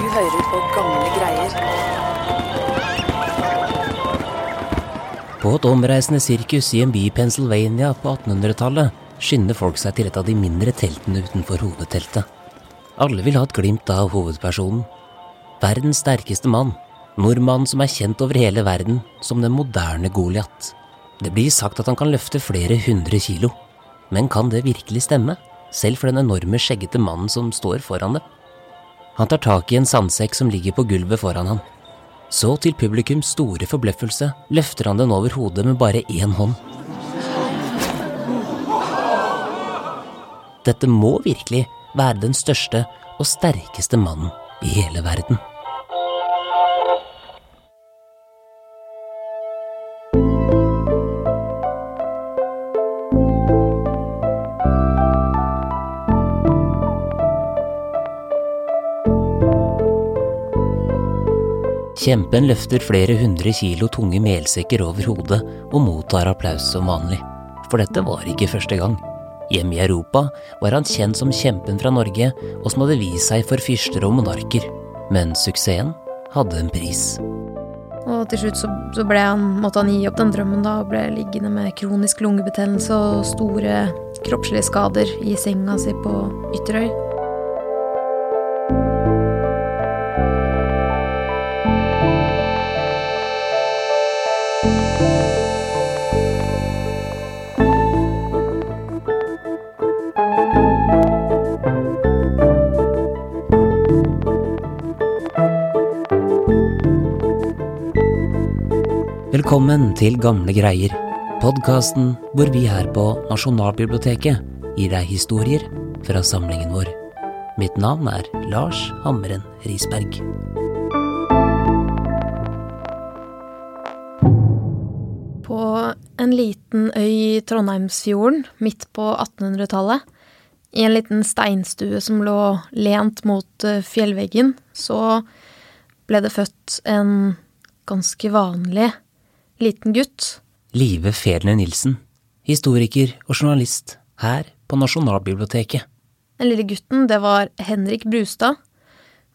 Du hører på gamle greier. På et omreisende sirkus i en by i Pennsylvania på 1800-tallet skynder folk seg til et av de mindre teltene utenfor hovedteltet. Alle vil ha et glimt av hovedpersonen. Verdens sterkeste mann. Nordmannen som er kjent over hele verden som den moderne Goliat. Det blir sagt at han kan løfte flere hundre kilo. Men kan det virkelig stemme? Selv for den enorme, skjeggete mannen som står foran det. Han tar tak i en sandsekk som ligger på gulvet foran ham. Så til publikums store forbløffelse løfter han den over hodet med bare én hånd. Dette må virkelig være den største og sterkeste mannen i hele verden. Kjempen løfter flere hundre kilo tunge melsekker over hodet og mottar applaus som vanlig. For dette var ikke første gang. Hjemme i Europa var han kjent som kjempen fra Norge, og som hadde vist seg for fyrster og monarker. Men suksessen hadde en pris. Og til slutt så, så han, måtte han gi opp den drømmen da, og ble liggende med kronisk lungebetennelse og store kroppslige skader i senga si på Ytterøy. Velkommen til Gamle greier, podkasten hvor vi her på Nasjonalbiblioteket gir deg historier fra samlingen vår. Mitt navn er Lars Hammeren Risberg. På en liten øy i Trondheimsfjorden midt på 1800-tallet, i en liten steinstue som lå lent mot eh, fjellveggen, så ble det født en ganske vanlig liten gutt. Live Fedler Nilsen, historiker og journalist her på Nasjonalbiblioteket. Den lille gutten, det var Henrik Brustad.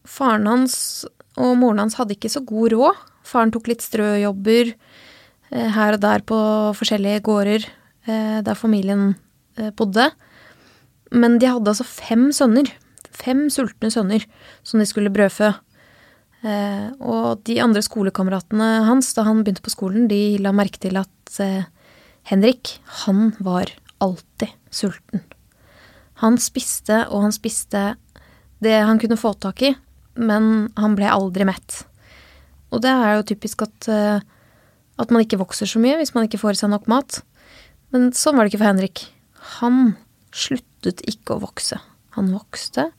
Faren hans og moren hans hadde ikke så god råd. Faren tok litt strøjobber eh, her og der på forskjellige gårder eh, der familien eh, bodde. Men de hadde altså fem sønner. Fem sultne sønner som de skulle brødfø. Eh, og de andre skolekameratene hans da han begynte på skolen, de la merke til at eh, Henrik, han var alltid sulten. Han spiste og han spiste det han kunne få tak i, men han ble aldri mett. Og det er jo typisk at, eh, at man ikke vokser så mye hvis man ikke får i seg nok mat. Men sånn var det ikke for Henrik. Han sluttet ikke å vokse. Han vokste,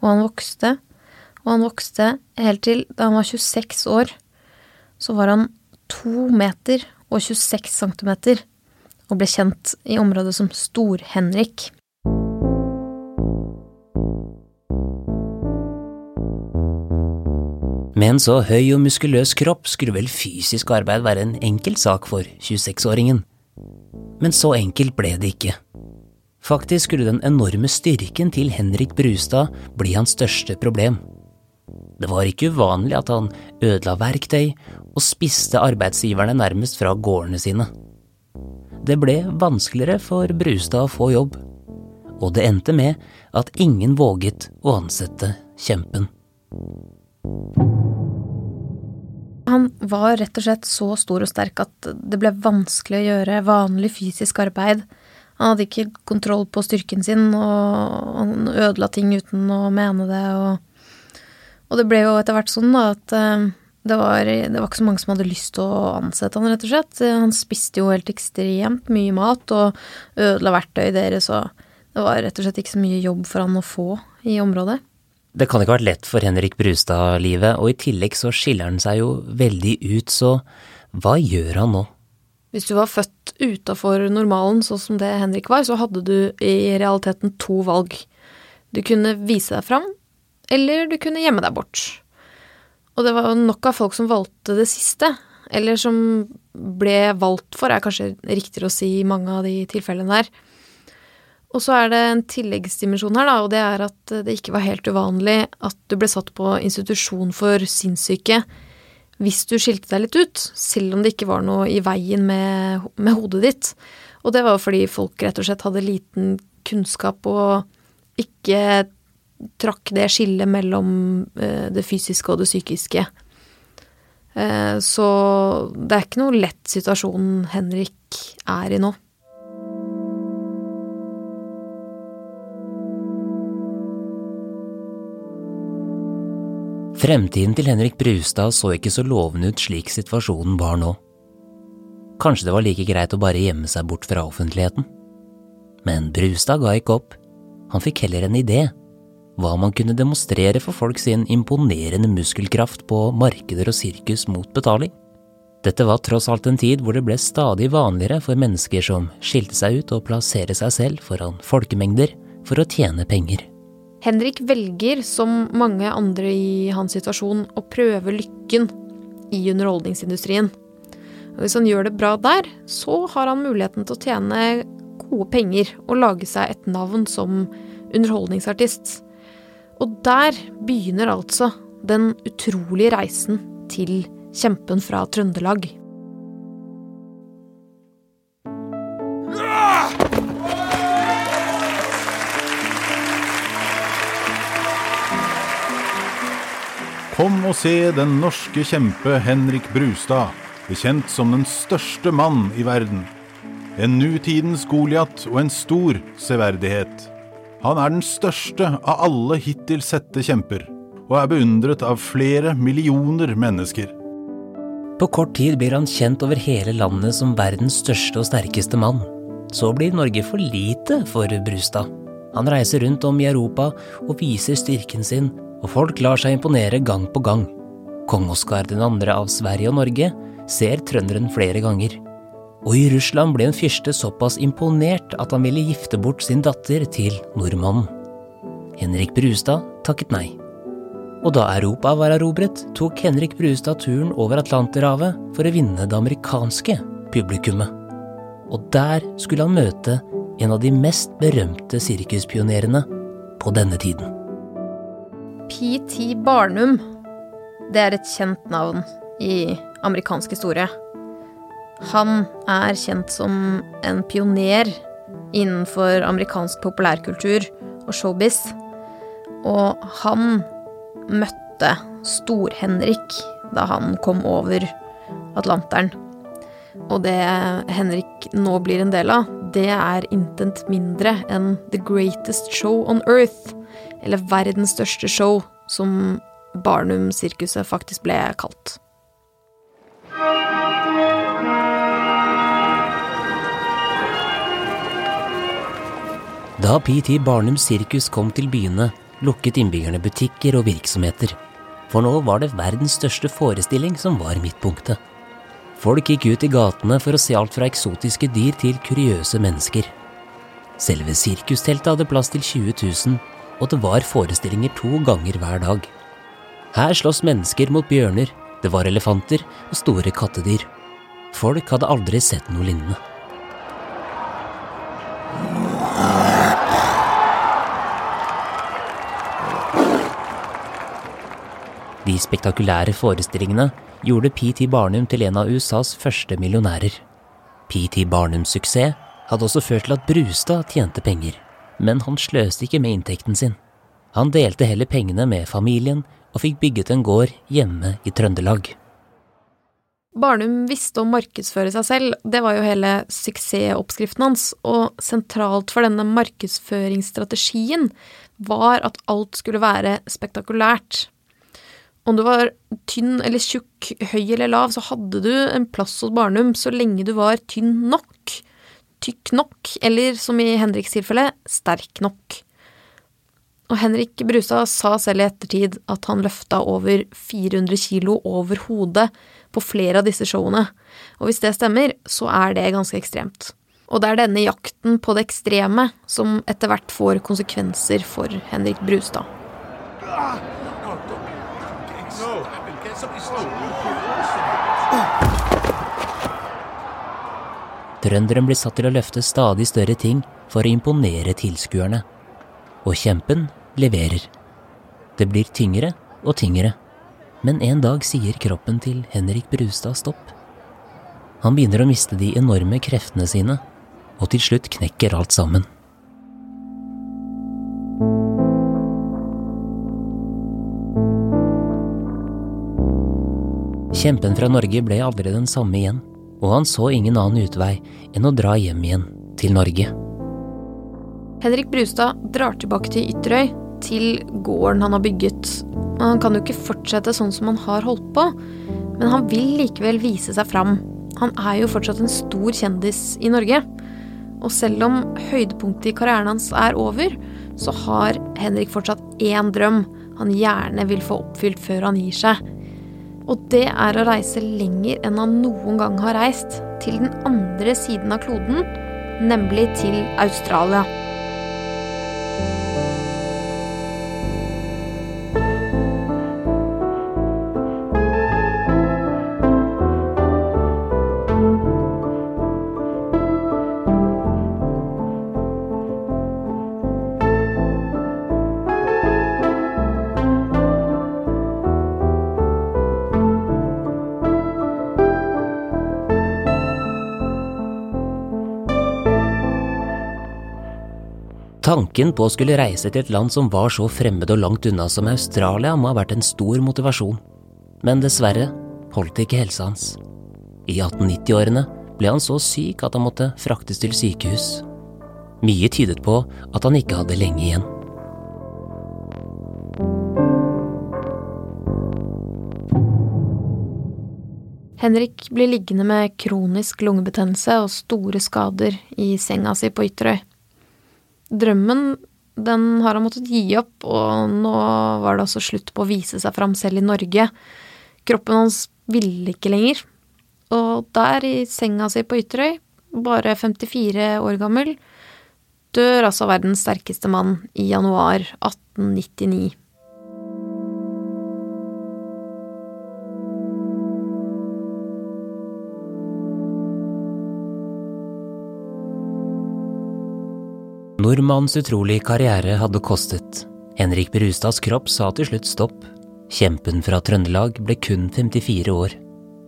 og han vokste, og han vokste helt til da han var 26 år. Så var han 2 meter og 26 centimeter, og ble kjent i området som Stor-Henrik. Med en så høy og muskuløs kropp skulle vel fysisk arbeid være en enkel sak for 26-åringen. Men så enkelt ble det ikke. Faktisk skulle den enorme styrken til Henrik Brustad bli hans største problem. Det var ikke uvanlig at han ødela verktøy og spiste arbeidsgiverne nærmest fra gårdene sine. Det ble vanskeligere for Brustad å få jobb, og det endte med at ingen våget å ansette kjempen. Han var rett og slett så stor og sterk at det ble vanskelig å gjøre vanlig fysisk arbeid. Han hadde ikke kontroll på styrken sin, og han ødela ting uten å mene det. Og, og det ble jo etter hvert sånn da, at eh, det var, det var, ikke så mange som hadde lyst til å ansette han, rett og slett. Han spiste jo helt ekstremt mye mat og ødela verktøyet deres, og det var rett og slett ikke så mye jobb for han å få i området. Det kan ikke ha vært lett for Henrik Brustad-livet, og i tillegg så skiller han seg jo veldig ut, så hva gjør han nå? Hvis du var født utafor normalen, sånn som det Henrik var, så hadde du i realiteten to valg. Du kunne vise deg fram, eller du kunne gjemme deg bort. Og det var nok av folk som valgte det siste, eller som ble valgt for, er kanskje riktigere å si i mange av de tilfellene der. Og så er det en tilleggsdimensjon her, da, og det er at det ikke var helt uvanlig at du ble satt på institusjon for sinnssyke hvis du skilte deg litt ut, selv om det ikke var noe i veien med, med hodet ditt. Og det var fordi folk rett og slett hadde liten kunnskap og ikke trakk det skillet mellom eh, det fysiske og det psykiske. Eh, så det er ikke noe lett situasjon Henrik er i nå. Fremtiden til Henrik Brustad så ikke så lovende ut slik situasjonen var nå. Kanskje det var like greit å bare gjemme seg bort fra offentligheten? Men Brustad ga ikke opp. Han fikk heller en idé. Hva man kunne demonstrere for folk sin imponerende muskelkraft på markeder og sirkus mot betaling. Dette var tross alt en tid hvor det ble stadig vanligere for mennesker som skilte seg ut og plassere seg selv foran folkemengder for å tjene penger. Henrik velger, som mange andre i hans situasjon, å prøve lykken i underholdningsindustrien. Og hvis han gjør det bra der, så har han muligheten til å tjene gode penger og lage seg et navn som underholdningsartist. Og der begynner altså den utrolige reisen til kjempen fra Trøndelag. Kom og se den norske kjempe Henrik Brustad, bekjent som den største mann i verden. En nutidens Goliat og en stor severdighet. Han er den største av alle hittil sette kjemper, og er beundret av flere millioner mennesker. På kort tid blir han kjent over hele landet som verdens største og sterkeste mann. Så blir Norge for lite for Brustad. Han reiser rundt om i Europa og viser styrken sin og folk lar seg imponere gang på gang. Kong Oskar 2. av Sverige og Norge ser trønderen flere ganger. Og i Russland ble en fyrste såpass imponert at han ville gifte bort sin datter til nordmannen. Henrik Brustad takket nei. Og da Europa var erobret, tok Henrik Brustad turen over Atlanterhavet for å vinne det amerikanske publikummet. Og der skulle han møte en av de mest berømte sirkuspionerene på denne tiden. P.T. Barnum. Det er et kjent navn i amerikansk historie. Han er kjent som en pioner innenfor amerikansk populærkultur og showbiz. Og han møtte Stor-Henrik da han kom over Atlanteren. Og det Henrik nå blir en del av, det er intet mindre enn The Greatest Show on Earth eller verdens største show, som Barnum-sirkuset faktisk ble kalt. Da PT Barnum sirkus kom til byene, lukket innbyggerne butikker og virksomheter. For nå var det verdens største forestilling som var midtpunktet. Folk gikk ut i gatene for å se alt fra eksotiske dyr til kuriøse mennesker. Selve sirkusteltet hadde plass til 20 000, og det var forestillinger to ganger hver dag. Her slåss mennesker mot bjørner, det var elefanter og store kattedyr. Folk hadde aldri sett noe lignende. De spektakulære forestillingene gjorde PT Barnum til en av USAs første millionærer. PT Barnums suksess hadde også ført til at Brustad tjente penger men han sløste ikke med inntekten sin. Han delte heller pengene med familien og fikk bygget en gård hjemme i Trøndelag. Barnum visste å markedsføre seg selv, det var jo hele suksessoppskriften hans, og sentralt for denne markedsføringsstrategien var at alt skulle være spektakulært. Om du var tynn eller tjukk, høy eller lav, så hadde du en plass hos Barnum så lenge du var tynn nok tykk nok, eller som i Henriks tilfelle, sterk nok. Og Henrik Brustad sa selv i ettertid at han løfta over 400 kilo over hodet på flere av disse showene, og hvis det stemmer, så er det ganske ekstremt. Og det er denne jakten på det ekstreme som etter hvert får konsekvenser for Henrik Brustad. Trønderen blir satt til å løfte stadig større ting for å imponere tilskuerne. Og kjempen leverer. Det blir tyngre og tyngre, men en dag sier kroppen til Henrik Brustad stopp. Han begynner å miste de enorme kreftene sine, og til slutt knekker alt sammen. Kjempen fra Norge ble aldri den samme igjen, og han så ingen annen utvei enn å dra hjem igjen til Norge. Henrik Brustad drar tilbake til Ytterøy, til gården han har bygget. Han kan jo ikke fortsette sånn som han har holdt på, men han vil likevel vise seg fram. Han er jo fortsatt en stor kjendis i Norge. Og selv om høydepunktet i karrieren hans er over, så har Henrik fortsatt én drøm han gjerne vil få oppfylt før han gir seg. Og det er å reise lenger enn han noen gang har reist, til den andre siden av kloden, nemlig til Australia. Tanken på å skulle reise til et land som var så fremmed og langt unna som Australia, må ha vært en stor motivasjon. Men dessverre holdt ikke helsa hans. I 1890-årene ble han så syk at han måtte fraktes til sykehus. Mye tydet på at han ikke hadde lenge igjen. Henrik blir liggende med kronisk lungebetennelse og store skader i senga si på Ytterøy. Drømmen, den har han måttet gi opp, og nå var det også slutt på å vise seg fram selv i Norge. Kroppen hans ville ikke lenger. Og der, i senga si på Ytterøy, bare 54 år gammel, dør altså verdens sterkeste mann i januar 1899. Nordmannens utrolige karriere hadde kostet. Henrik Brustads kropp sa til slutt stopp. Kjempen fra Trøndelag ble kun 54 år.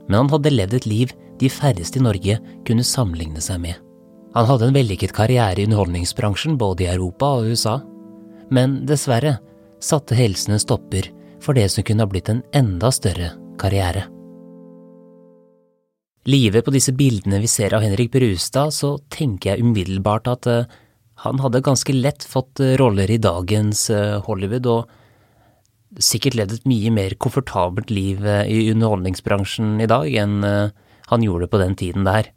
Men han hadde levd et liv de færreste i Norge kunne sammenligne seg med. Han hadde en vellykket karriere i underholdningsbransjen både i Europa og USA. Men dessverre satte helsen en stopper for det som kunne ha blitt en enda større karriere. Livet på disse bildene vi ser av Henrik Brustad, så tenker jeg umiddelbart at uh, han hadde ganske lett fått uh, roller i dagens uh, Hollywood, og sikkert levd et mye mer komfortabelt liv i underholdningsbransjen i dag enn han gjorde på den tiden der.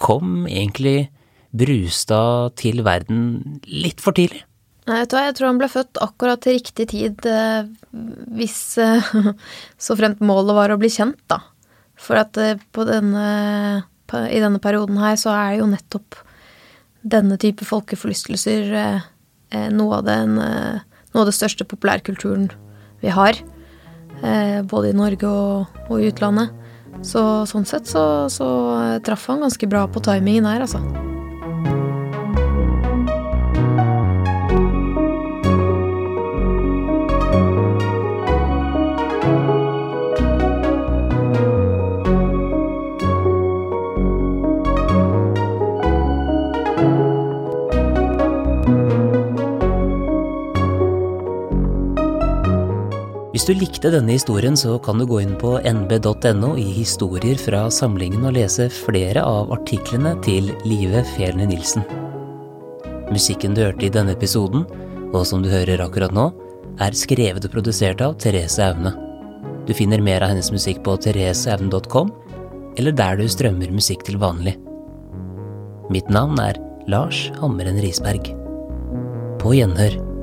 Kom egentlig Brustad til verden litt for tidlig? Nei, vet du hva, jeg tror han ble født akkurat til riktig tid, eh, hvis eh, så fremt målet var å bli kjent, da. For at eh, denne, i denne perioden her så er det jo nettopp denne type folkeforlystelser eh, eh, noe, av den, eh, noe av det største populærkulturen vi har. både i Norge og, og i utlandet. Så sånn sett så, så traff han ganske bra på timingen her, altså. Hvis du likte denne historien, så kan du gå inn på nb.no i historier fra samlingen og lese flere av artiklene til Live Fjellny Nilsen. Musikken du hørte i denne episoden, og som du hører akkurat nå, er skrevet og produsert av Therese Aune. Du finner mer av hennes musikk på thereseaune.com, eller der du strømmer musikk til vanlig. Mitt navn er Lars Hammeren Risberg. På gjenhør.